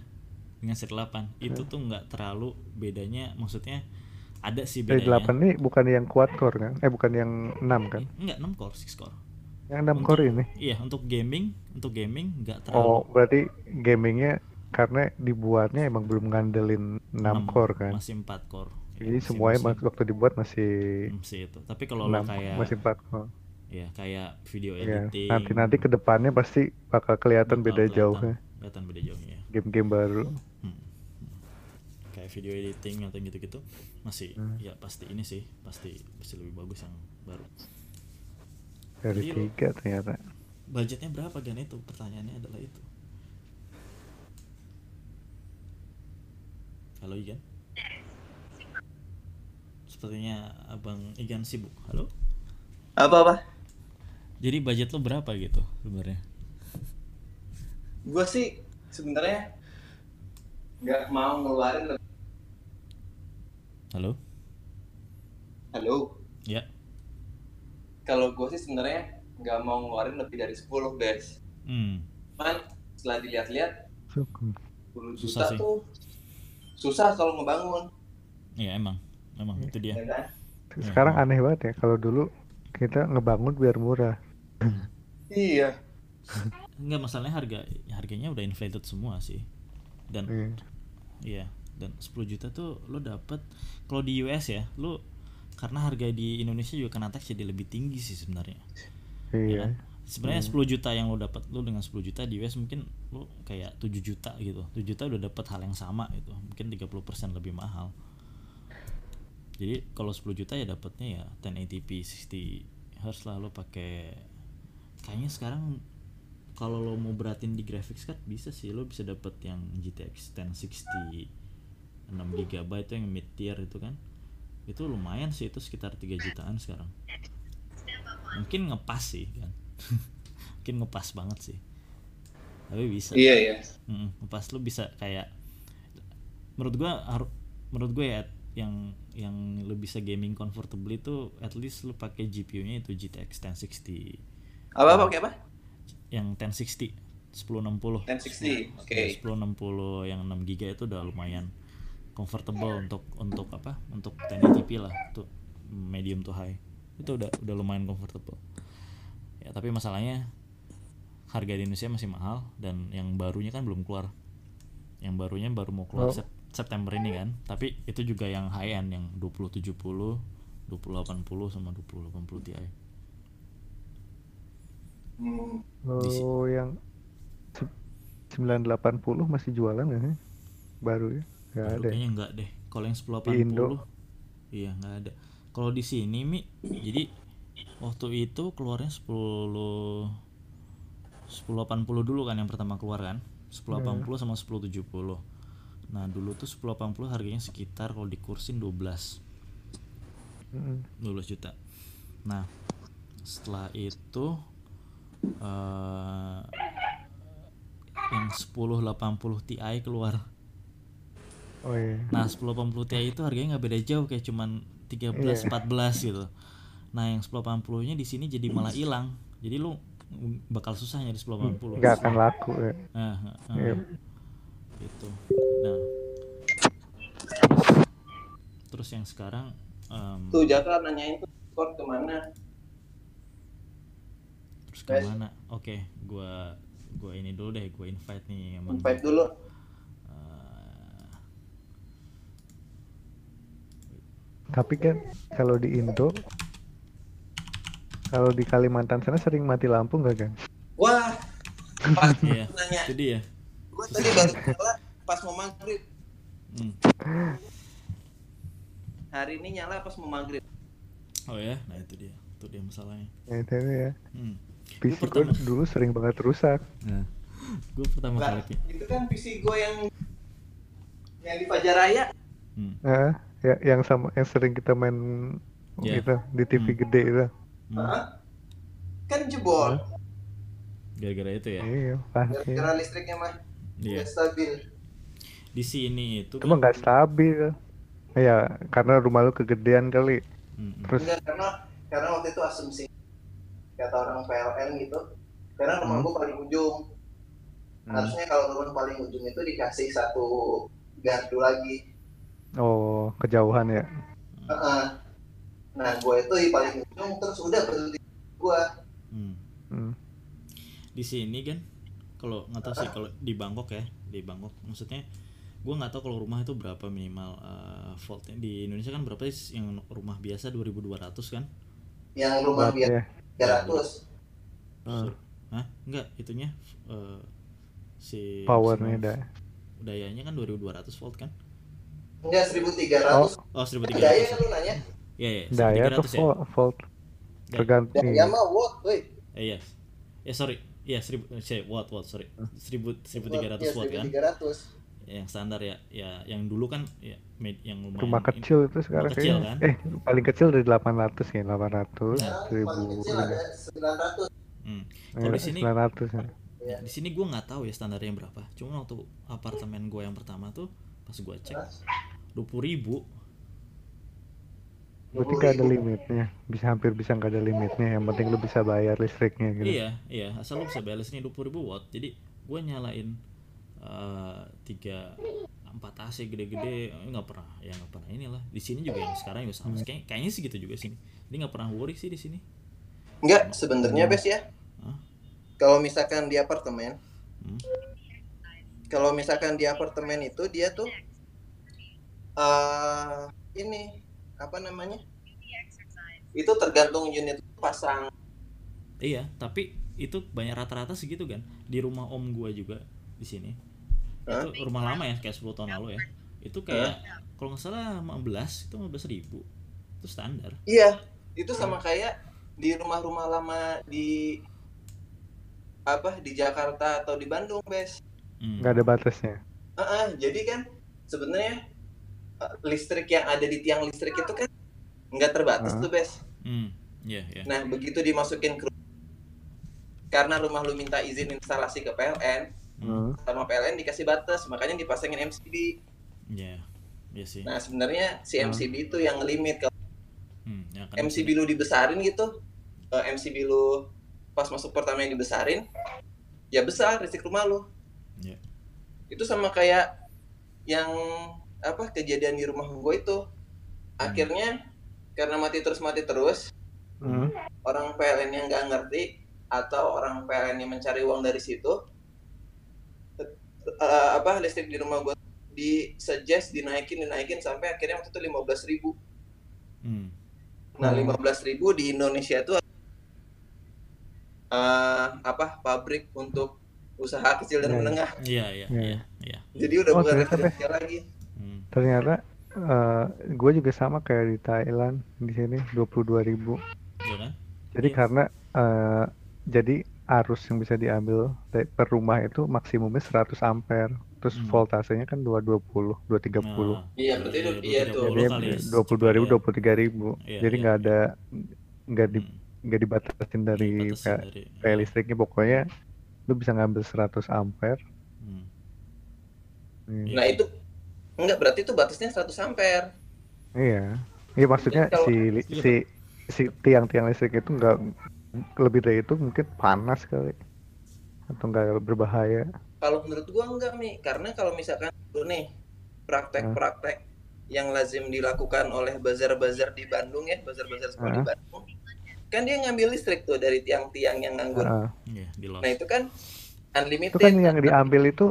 dengan seri 8 itu tuh nggak terlalu bedanya maksudnya ada sih seri bedanya. 8 ini bukan yang quad core kan? Eh bukan yang 6 kan? Enggak 6 core 6 core. Yang 6 Untuk- core ini? iya untuk gaming untuk gaming nggak oh terlalu berarti gamingnya karena dibuatnya emang belum ngandelin 6 enam, core kan. Masih 4 core. Ya, jadi masih- semuanya masih- waktu dibuat masih masih itu. Tapi kalau lo 6 kayak masih 4 core. ya kayak video ya editing. Nanti nanti ke depannya pasti bakal kelihatan bakal beda kelihatan- jauhnya. Kelihatan beda jauhnya ya. game-game baru. Hmm. kayak video editing atau gitu-gitu masih Hmm. ya pasti ini sih pasti pasti lebih bagus yang baru. Dari Jadi lo- tiga ternyata. Budgetnya berapa gan itu pertanyaannya adalah itu halo Igan sepertinya abang Igan sibuk halo Apa apa? jadi budget lo berapa gitu sebenarnya Gue sih sebenarnya nggak mau ngeluarin lebih. halo Halo. ya Kalau gue sih sebenarnya nggak mau ngeluarin lebih dari 10 guys. hmm Cuman setelah dilihat-lihat Syukur. 10 Susah juta sih. tuh susah kalau ngebangun. ya emang emang itu dia Ya kan? sekarang Hmm. aneh banget ya kalau dulu kita ngebangun biar murah Iya. Enggak masalahnya harga harganya udah inflated semua sih dan Iya. Iya, dan 10 juta tuh lo dapet kalau di US ya, lo karena harga di Indonesia juga kena tax jadi lebih tinggi sih sebenarnya. ya iya kan? Sebenarnya 10 juta yang lo dapat lo dengan 10 juta di US mungkin lo kayak 7 juta gitu. 7 juta udah dapat hal yang sama gitu. Mungkin 30% lebih mahal. Jadi kalau 10 juta ya dapatnya ya 1080p 60 Hz lah lo pakai kayaknya sekarang kalau lo mau beratin di graphics card bisa sih lo bisa dapet yang GTX 1060 6 GB itu yang mid tier itu kan itu lumayan sih itu sekitar 3 jutaan sekarang mungkin ngepas sih kan mungkin ngepas banget sih tapi bisa Iya iya. Mm, ngepas lo bisa kayak menurut gua haru- menurut gue ya yang yang lo bisa gaming comfortable itu at least lo pakai GPU-nya itu GTX 1060 Apa apa pakai apa? yang 1060 1060 1060. Oke. Ya, 1060 yang 6 GB itu udah lumayan comfortable untuk untuk apa untuk 1080p lah untuk medium to high itu udah udah lumayan comfortable ya tapi masalahnya harga di Indonesia masih mahal dan yang barunya kan belum keluar yang barunya baru mau keluar Oh. Sep- September ini kan tapi itu juga yang high end yang 2070 2080 sama 2080 Ti. Oh, yang se- 980 masih jualan nggak sih? Baru ya? Aduh, ada. ya? kayaknya enggak deh kalau yang 1080 Di Indo. iya nggak ada kalau di sini mi jadi waktu itu keluarnya 10 1080 dulu kan yang pertama keluar kan 1080 sama 1070 nah dulu tuh 1080 harganya sekitar kalau dikursin 12 Mm. 12 juta nah setelah itu eh yang 1080 Ti keluar Oh iya. Nah 1080 Ti itu harganya nggak beda jauh kayak cuman 13 Iya. 14 gitu. Nah yang 1080 nya di sini jadi malah hilang. Jadi lu bakal susah nyari 1080. Nggak akan laku ya. Nah, nah, Iya. gitu. Nah. Terus yang sekarang em, Tuh Jaka nanyain tuh Discord ke mana? terus ke mana? Oke, gua gua ini dulu deh, gua invite nih emang. Invite dulu. Tapi kan kalau di Indo, kalau di Kalimantan sana sering mati lampu nggak kan? Wah, pas iya, nanya. itu dia. Gua tadi baru nyala pas mau maghrib. Hmm. Hari ini nyala pas mau maghrib. Oh ya, nah itu dia. Itu dia masalahnya. Ya, itu ya. Hmm. PC gue pertama- dulu sering banget rusak. Nah, gue pertama kali itu kan PC gue yang yang di Fajaraya. hmm. Nah, ya yang sama yang sering kita main Ya. gitu di TV Hmm. gede itu. Hmm. Hah? Kan jebol. gara-gara itu ya Iya, pasti. Gara-gara listriknya mah Iya. stabil. di sini itu Cuma kan nggak stabil. Ya, karena rumah lu kegedean kali. Hmm, hmm. Terus Enggak karena karena waktu itu asumsi kata orang PLN gitu. Karena rumah Hmm. gue paling ujung. Hmm. Harusnya kalau rumah paling ujung itu dikasih satu gardu lagi. oh, kejauhan ya. Heeh. Nah, gue itu di paling ujung terus udah berhenti gue. Hmm. Hmm. di sini kan kalau nggak tahu sih kalau di Bangkok ya di Bangkok maksudnya gue nggak tahu kalau rumah itu berapa minimal eh, voltnya di Indonesia kan berapa sih yang rumah biasa 2200 kan Yang rumah biasa ya. 300. Hmm. Hah? enggak itunya eh, si Powernya semua dah. dayanya kan 2200 volt kan Enggak 1300. oh 1300 Daya kan lu nanya? Ya ya Daya 1300 tuh ya volt, volt. Tergantung. Daya mah watt, woi. Eh, iya ya sorry ya seribu saya watt watt sorry seribu seribu tiga ratus Iya, watt kan 1300. yang standar ya ya yang dulu kan ya med- yang lumayan Rumah kecil itu sekarang kecil, kayaknya. kan? Eh, paling kecil dari 800 ya, 800, Nah, 1000 paling kecil ada 900. Hmm. Eh, Kalau di sini 900 ya. Iya. di sini gue nggak tahu ya standarnya berapa. Cuma waktu apartemen gue yang pertama tuh pas gue cek dua puluh ribu. Berarti gak ada limitnya. Bisa hampir bisa nggak ada limitnya. Yang penting lu bisa bayar listriknya gitu. Iya iya asal lu bisa bayar listriknya dua puluh ribu watt. Jadi gue nyalain eh, tiga empat AC gede-gede eh, nggak pernah ya nggak pernah inilah di sini juga yang sekarang juga sama Kayak, kayaknya sih gitu juga sini jadi nggak pernah worry sih di sini Enggak, sebenarnya Bes ya. Hah? Kalau misalkan di apartemen, Hmm. kalau misalkan di apartemen itu dia tuh eh ini apa namanya? Itu tergantung unit pasang. Iya, tapi itu banyak rata-rata segitu kan. Di rumah om gua juga di sini. Hah? Itu rumah lama ya, kayak 10 tahun lalu ya. Itu kayak kalau nggak salah 15 itu 15 ribu. Itu standar. Iya, itu sama kayak di rumah-rumah lama di apa di Jakarta atau di Bandung, Bes. Hmm. Nggak ada batasnya. Heeh, jadi kan sebenarnya listrik yang ada di tiang listrik itu kan nggak terbatas Heeh. tuh, Bes. Hmm. Iya, iya. Nah, begitu dimasukin ke karena rumah lu minta izin instalasi ke PLN, Hmm. sama PLN dikasih batas, makanya dipasangin MCB. Iya. Iya sih. Nah, sebenarnya si. MCB itu yang limit kalau Hmm, ya kan MCB lu dibesarin gitu, eh, MCB lu pas masuk pertama yang dibesarin, ya besar listrik rumah lu. Iya. Itu sama kayak yang apa kejadian di rumah gue itu. Akhirnya karena mati terus mati terus, Hmm. orang PLN yang nggak ngerti atau orang PLN yang mencari uang dari situ eh, apa listrik di rumah gue di suggest dinaikin dinaikin sampai akhirnya waktu itu lima belas ribu Hmm. nah Hmm. lima belas ribu di Indonesia itu eh, apa pabrik untuk usaha kecil dan Iya. menengah Iya, iya, Iya. iya, iya. jadi udah Oh, bukan kerja lagi Ternyata gue juga sama kayak di Thailand di sini 22.000 Iya kan? jadi Iya. karena eh, jadi arus yang bisa diambil per rumah itu maksimumnya 100 ampere terus Hmm. voltasenya kan 220 230 Nah, Iya, berarti itu- iya tuh. jadi 230 kali 22.000 Iya. 23.000 Iya, jadi iya, nggak iya. ada nggak di Hmm. nggak dibatasin dari Dibatasin kayak dari- kayak listriknya pokoknya lu bisa ngambil 100 ampere Hmm. Hmm. nah itu enggak berarti itu batasnya 100 ampere Iya, iya maksudnya Jadi kalau- si li- si si tiang-tiang listrik itu nggak lebih dari itu mungkin panas kali atau nggak berbahaya. kalau menurut gua enggak nih karena kalau misalkan lu nih praktek-praktek yang lazim dilakukan oleh bazar-bazar di Bandung ya bazar-bazar sekolah di Heeh. Bandung kan dia ngambil listrik tuh dari tiang-tiang yang nganggur Heeh. Iya, di loss. nah itu kan unlimited Itu kan yang diambil itu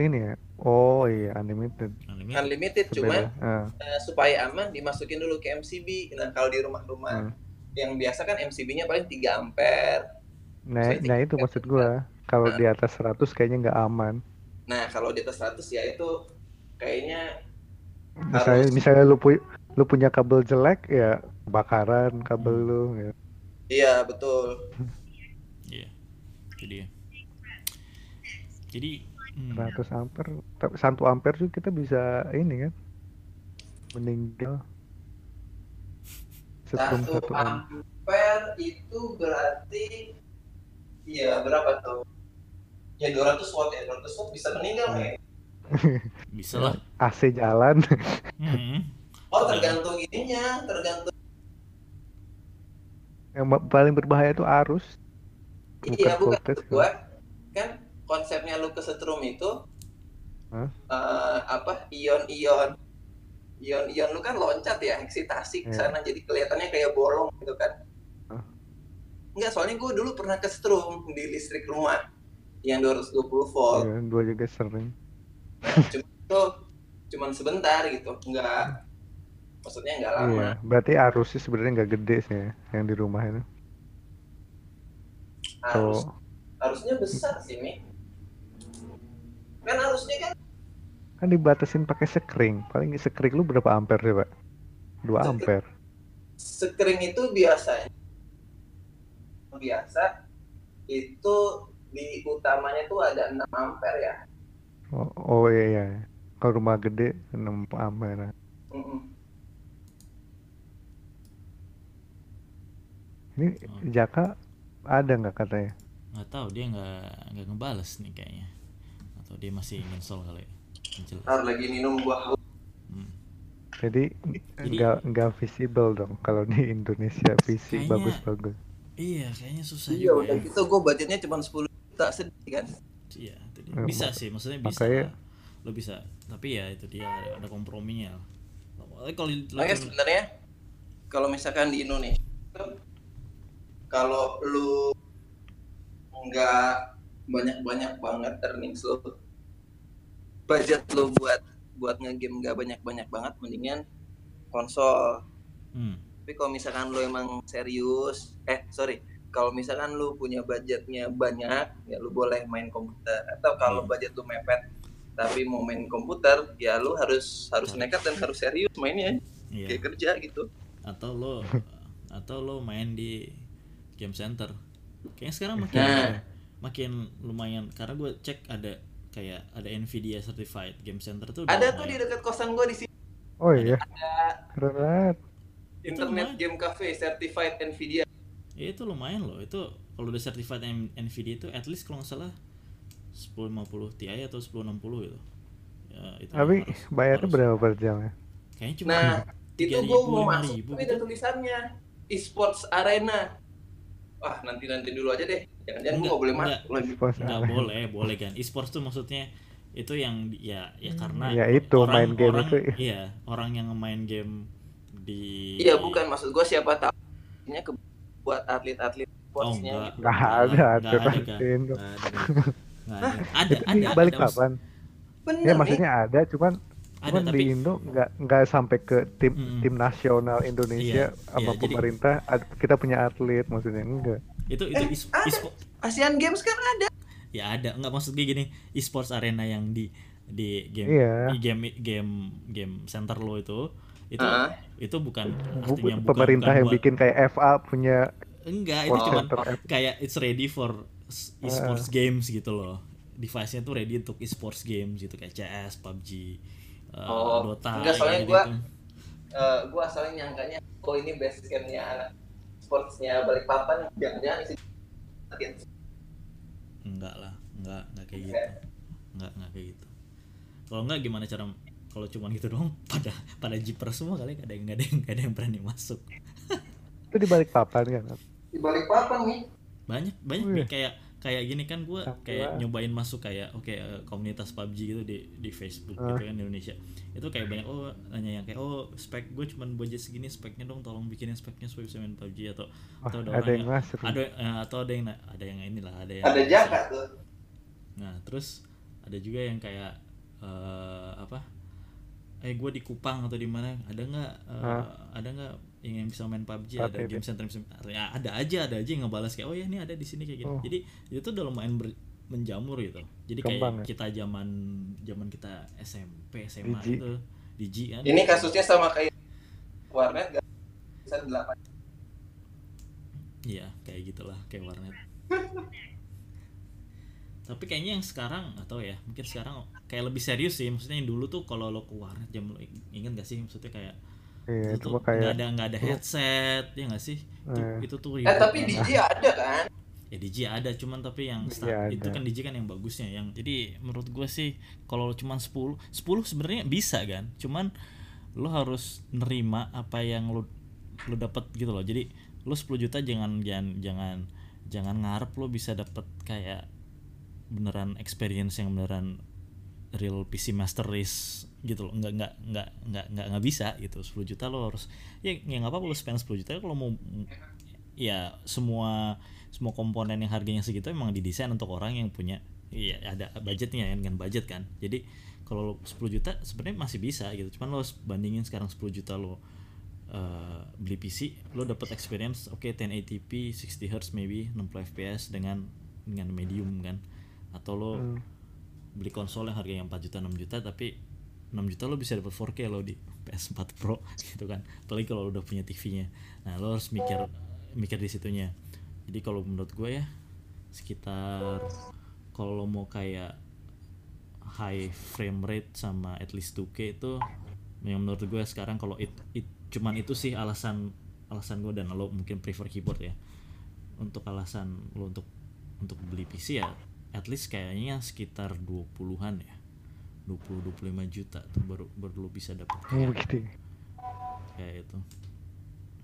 ini ya. Oh iya unlimited. Unlimited. unlimited cuman Beda. Heeh. eh, supaya aman dimasukin dulu ke MCB nah kalau di rumah-rumah Hmm. yang biasa kan MCB-nya paling 3 ampere Nah, nah itu maksud gua. Kalau Nah. di atas 100 kayaknya nggak aman. nah kalau di atas 100 ya itu kayaknya Misalnya Harus. misalnya lu pu- lu punya kabel jelek ya kebakaran kabel Hmm. lu ya. iya betul Iya. Itu dia. Jadi hmm, 100 ampere, tapi 1 ampere juga kita bisa ini kan meninggal setrum satu 1 ampere. ampere itu berarti iya berapa tuh ya 200 watt ya 200 watt bisa meninggal Hmm. ya? bisa lah. AC jalan Hmm. oh tergantung ininya tergantung yang paling berbahaya itu arus iya bukan voltage gua konsepnya lu kesetrum itu Hah? eh, apa ion-ion ion-ion lu kan loncat ya eksitasi ke Iya. sana jadi kelihatannya kayak bolong gitu kan Hah? Enggak, soalnya gue dulu pernah kesetrum di listrik rumah yang 220 volt. ya, dua juga sering Cuma itu cuman sebentar gitu, enggak maksudnya enggak lama. iya berarti arusnya sebenarnya nggak gede sih ya, yang di rumah itu Harus tuh harusnya besar sih, Mi. Kan harusnya kan kan dibatasin pakai sekring paling sekring lu berapa ampere sih pak 2 Sekring. ampere sekring itu biasanya biasa itu di utamanya tuh ada 6 ampere ya. oh, oh iya iya kalau rumah gede 6 ampere Mm-mm. ini Oh. Jaka ada nggak katanya nggak tahu dia nggak nggak ngebales nih kayaknya atau dia masih install kali ya. Ntar lagi minum gua haus. Hmm. jadi nggak nggak visible dong kalau di Indonesia visi Kayaknya- bagus-bagus iya kayaknya susah Iya, juga udah ya gitu gua budgetnya cuma 10 juta sedih kan. iya bisa sih maksudnya bisa makanya- lo bisa tapi ya itu dia ada, komprominya kalau lo Makanya sebenarnya kalau misalkan di Indonesia kalau lu nggak banyak-banyak banget earnings lu budget lu buat buat ngegame nggak banyak-banyak banget mendingan konsol. Hmm. tapi kalau misalkan lu emang serius eh sorry kalau misalkan lu punya budgetnya banyak ya lu boleh main komputer. Atau kalau Hmm. budget lu mepet tapi mau main komputer ya lu harus harus nekat dan harus serius mainnya. Iya. Kayak kerja gitu. Atau lo atau lo main di game center. Kayaknya sekarang makin Nah. makin lumayan karena gue cek ada kayak ada Nvidia certified game center tuh ada tuh di lumayan. dekat kosan gua di sini. Oh iya. Ada keren. banget internet lumayan. game cafe certified Nvidia. Ya, itu lumayan loh. Itu kalau udah certified Nvidia itu at least kalau nggak salah 1050 Ti atau 1060 gitu. Ya, itu tapi harus- bayarnya harus- berapa per jam ya? Kayaknya cuma nah itu 3.000, gua mau masuk 5.000 tapi gitu. ada tulisannya esports arena wah nanti nanti dulu aja deh jangan-jangan gua Enggak, nggak boleh enggak. masuk lagi nggak boleh boleh kan e-sports tuh maksudnya itu yang ya ya karena Ya itu, main game orang, itu. iya orang yang main game di iya bukan maksud gua siapa tahu ini ke buat atlet-atlet Oh sportsnya enggak. gitu. Nggak Enggak ada enggak ada, di kan. Indo. Nggak ada, kan. Nggak ada. Ada, ada, ada, balik ada, papan. Bener Ya nih. maksudnya ada, cuman Ada, cuman tapi di Indo nggak nggak sampai ke tim Mm-mm. tim nasional Indonesia Iya, sama iya, jadi- pemerintah ad- kita punya atlet maksudnya enggak. itu itu Eh, is- ada. Asian Games kan ada. ya ada nggak maksud gue gini e-sports arena yang di di game Iya. di game game game center lo itu itu Ah. itu bukan Bu- artinya bukan, pemerintah bukan yang buat- bikin kayak FA punya enggak itu F- kayak it's ready for e-sports games gitu loh device-nya tuh ready untuk e-sports games gitu kayak CS, PUBG, uh, Oh, Dota enggak, soalnya gitu gua- Eh, gua asalnya nyangkanya oh ini base campnya sportsnya Balikpapan jangan-jangan isi enggak lah enggak enggak kayak gitu. Enggak enggak kayak gitu. Kalau enggak gimana cara kalau cuma gitu doang pada pada jiper semua kali nggak ada yang nggak ada yang nggak ada yang berani masuk. Itu di balik papan kan. di Balikpapan nih. banyak banyak nih kayak kayak gini kan gue kayak nyobain masuk kayak oke eh, komunitas PUBG gitu di di Facebook Ah. gitu kan di Indonesia itu kayak banyak oh nanya yang kayak oh spek gue cuman budget segini speknya dong tolong bikinin speknya supaya bisa main PUBG atau Wah, atau ada, ada orang yang masuk. ada eh, atau ada yang ada yang inilah ada yang Ada jaka tuh. nah terus ada juga yang kayak eh, apa eh gue di Kupang atau di mana ada nggak eh, Hah? ada nggak yang, yang bisa main PUBG ada Pakai game center ya, ada aja ada aja yang ngebalas kayak oh ya ini ada di sini kayak gini Oh. jadi itu udah lumayan ber- menjamur gitu jadi Kembang kayak ya? kita zaman zaman kita SMP SMA Digi. itu Digi kan Ini kasusnya sama kayak warnet gak bisa delapan. Iya, kayak gitulah, kayak warnet. Tapi kayaknya yang sekarang atau ya, mungkin sekarang kayak lebih serius sih. Maksudnya yang dulu tuh kalau lo ke warnet jam lo inget gak sih maksudnya kayak Iya, itu cuma kayak nggak ada nggak ada headset ya nggak sih itu, Eh. itu tuh Eh tapi. DJ ada kan? ya DJ ada cuman tapi yang DJ start, itu ada. kan DJ kan yang bagusnya yang jadi menurut gue sih kalau cuman 10 10 sebenarnya bisa kan cuman lo harus nerima apa yang lo lo dapat gitu loh jadi lo 10 juta jangan jangan jangan jangan ngarep lo bisa dapat kayak beneran experience yang beneran real PC Master Race gitu loh. Nggak nggak nggak nggak nggak nggak bisa gitu. 10 juta lo harus ya ya nggak apa-apa lo spend 10 juta. Kalau mau ya semua semua komponen yang harganya segitu emang didesain untuk orang yang punya ya ada budgetnya ya dengan budget kan. Jadi kalau lo 10 juta sebenarnya masih bisa gitu. Cuman lo bandingin sekarang 10 juta lo eh, beli PC lo dapat experience oke 1080p 60 Hz maybe 60 fps dengan dengan medium kan. Atau lo Hmm. beli konsol yang harganya 4 juta 6 juta tapi 6 juta lo bisa dapat 4K lo di PS4 Pro gitu kan. Apalagi kalau udah punya TV-nya nah lo harus mikir mikir di situnya. Jadi kalau menurut gue ya sekitar kalau lo mau kayak high frame rate sama at least 2K itu yang menurut gue sekarang kalau it, it- cuman itu sih alasan alasan gue dan lo mungkin prefer keyboard ya. Untuk alasan lo untuk untuk beli PC ya at least kayaknya sekitar 20-an ya 20 25 juta tuh baru baru lo bisa dapat Oh, kayak, begitu. ya. kayak itu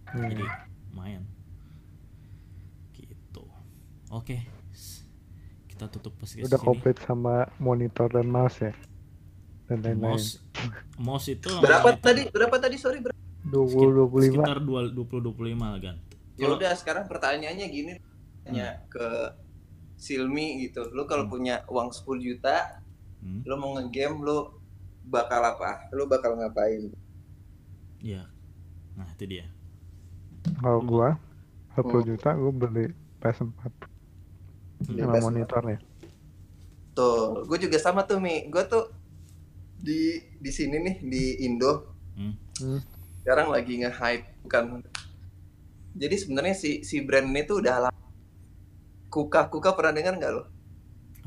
Hmm. jadi lumayan gitu oke S- kita tutup podcast Udah sini. komplit sama monitor dan mouse ya. Dan lain-lain. mouse mouse itu Berapa monitor tadi? Berapa tadi? Sorry, berapa? 20 25. sekitar 20 25 kan Ya udah sekarang pertanyaannya gini tanya ke Silmi gitu. Lu kalau Hmm. punya uang 10 juta, hmm? lu mau ngegame lu bakal apa? Lu bakal ngapain? ya nah itu dia Kalau gua 10 Hmm. juta gua beli PS4 Beli sama PS4. monitornya. Tuh, gue juga sama tuh Mi. Gue tuh di di sini nih di Indo hmm? Hmm. sekarang lagi nge-hype bukan. Jadi sebenarnya si si brand ini tuh udah lama. Kuka Kuka pernah dengar nggak lo?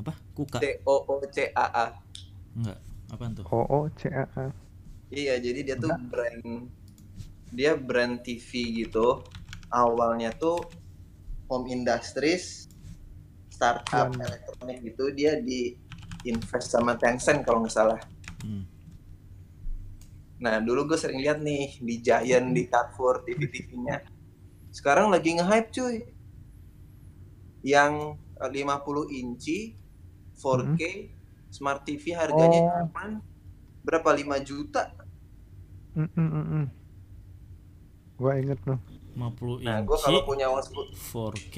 Apa kuka C O O C A A. enggak apaan tuh OO CAA. Iya, jadi dia tuh brand dia brand TV gitu. Awalnya tuh home industries startup Hmm. elektronik gitu dia di invest sama Tencent kalau nggak salah. hmm. Nah, dulu gue sering lihat nih di Giant, di Carrefour, TV-TV-nya. Sekarang lagi nge-hype cuy. Yang eh, 50 inci 4K Smart TV harganya Oh. cuman berapa 5 juta. Mm, mm, mm. Gua inget tuh. 50 Nah, inci gue kalau punya uang 10 4K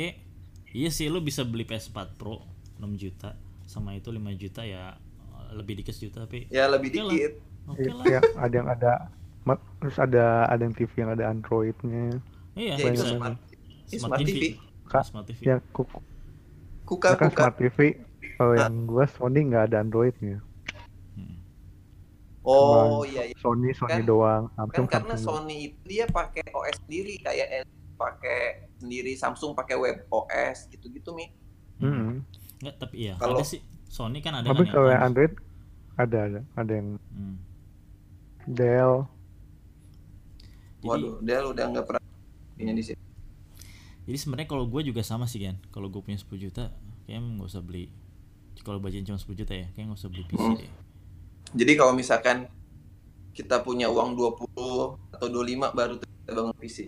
iya sih lu bisa beli PS4 Pro 6 juta sama itu 5 juta ya lebih dikit sejuta tapi Ya lebih Oke lah. dikit. oke Iya, lah ya, ada yang ada terus ada ada yang TV yang ada Androidnya iya Ya, smart, Smart smart TV. TV. Kak, smart TV ya kuku Kuka kan kuka. smart TV kalau yang gua Sony nggak ada Androidnya Hmm. Oh Cuma iya iya. Sony Sony Kan- doang Kan Samsung karena Samsung Sony itu dia pakai OS sendiri kayak pakai sendiri Samsung pakai web OS gitu-gitu mi. Mm-mm. Nggak, tapi iya Kalau- sih Sony kan ada tapi kan kalau yang Android ada ada ada yang Hmm. Dell jadi Waduh, dia udah nggak pernah punya di sini. jadi sebenarnya kalau gue juga sama sih kan kalau gue punya 10 juta kayaknya nggak usah beli kalau budget cuma 10 juta ya kayaknya nggak usah beli PC Hmm. deh Jadi kalau misalkan kita punya uang 20 atau 25 baru kita bangun PC.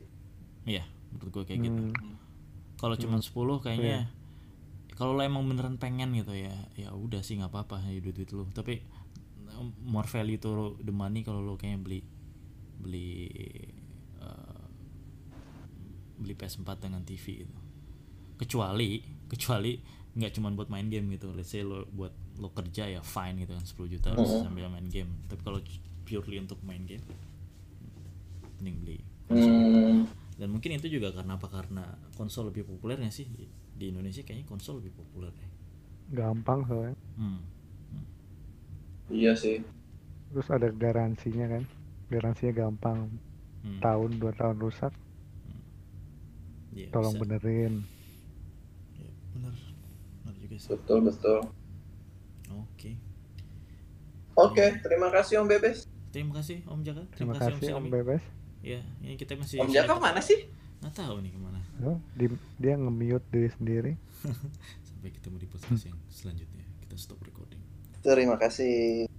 iya menurut gue kayak gitu Hmm, kalau cuma 10 kayaknya Iya. kalau lo emang beneran pengen gitu ya ya udah sih nggak apa-apa ya duit duit lo tapi um, more value to the money kalau lo kayaknya beli beli uh, beli PS4 dengan TV gitu kecuali kecuali nggak cuma buat main game gitu let's say lo buat lo kerja ya fine gitu kan 10 juta Mhm. sambil main game tapi kalau purely untuk main game mending beli Hmm. dan mungkin itu juga karena apa karena konsol lebih populernya sih di Indonesia kayaknya konsol lebih populer deh gampang soalnya hmm. Iya sih. terus ada garansinya kan garansinya gampang Hmm. tahun dua tahun rusak Iya, tolong bisa. benerin bener sih Betul betul. oke Oke, terima kasih Om Bebes. terima kasih Om Jaka terima kasih Om Silmi. Bebes ya ini kita masih Om Jaka mana sih? nggak tahu nih ke mana Oh, di- dia nge-mute diri sendiri sampai ketemu di podcast yang selanjutnya kita stop recording Terima kasih.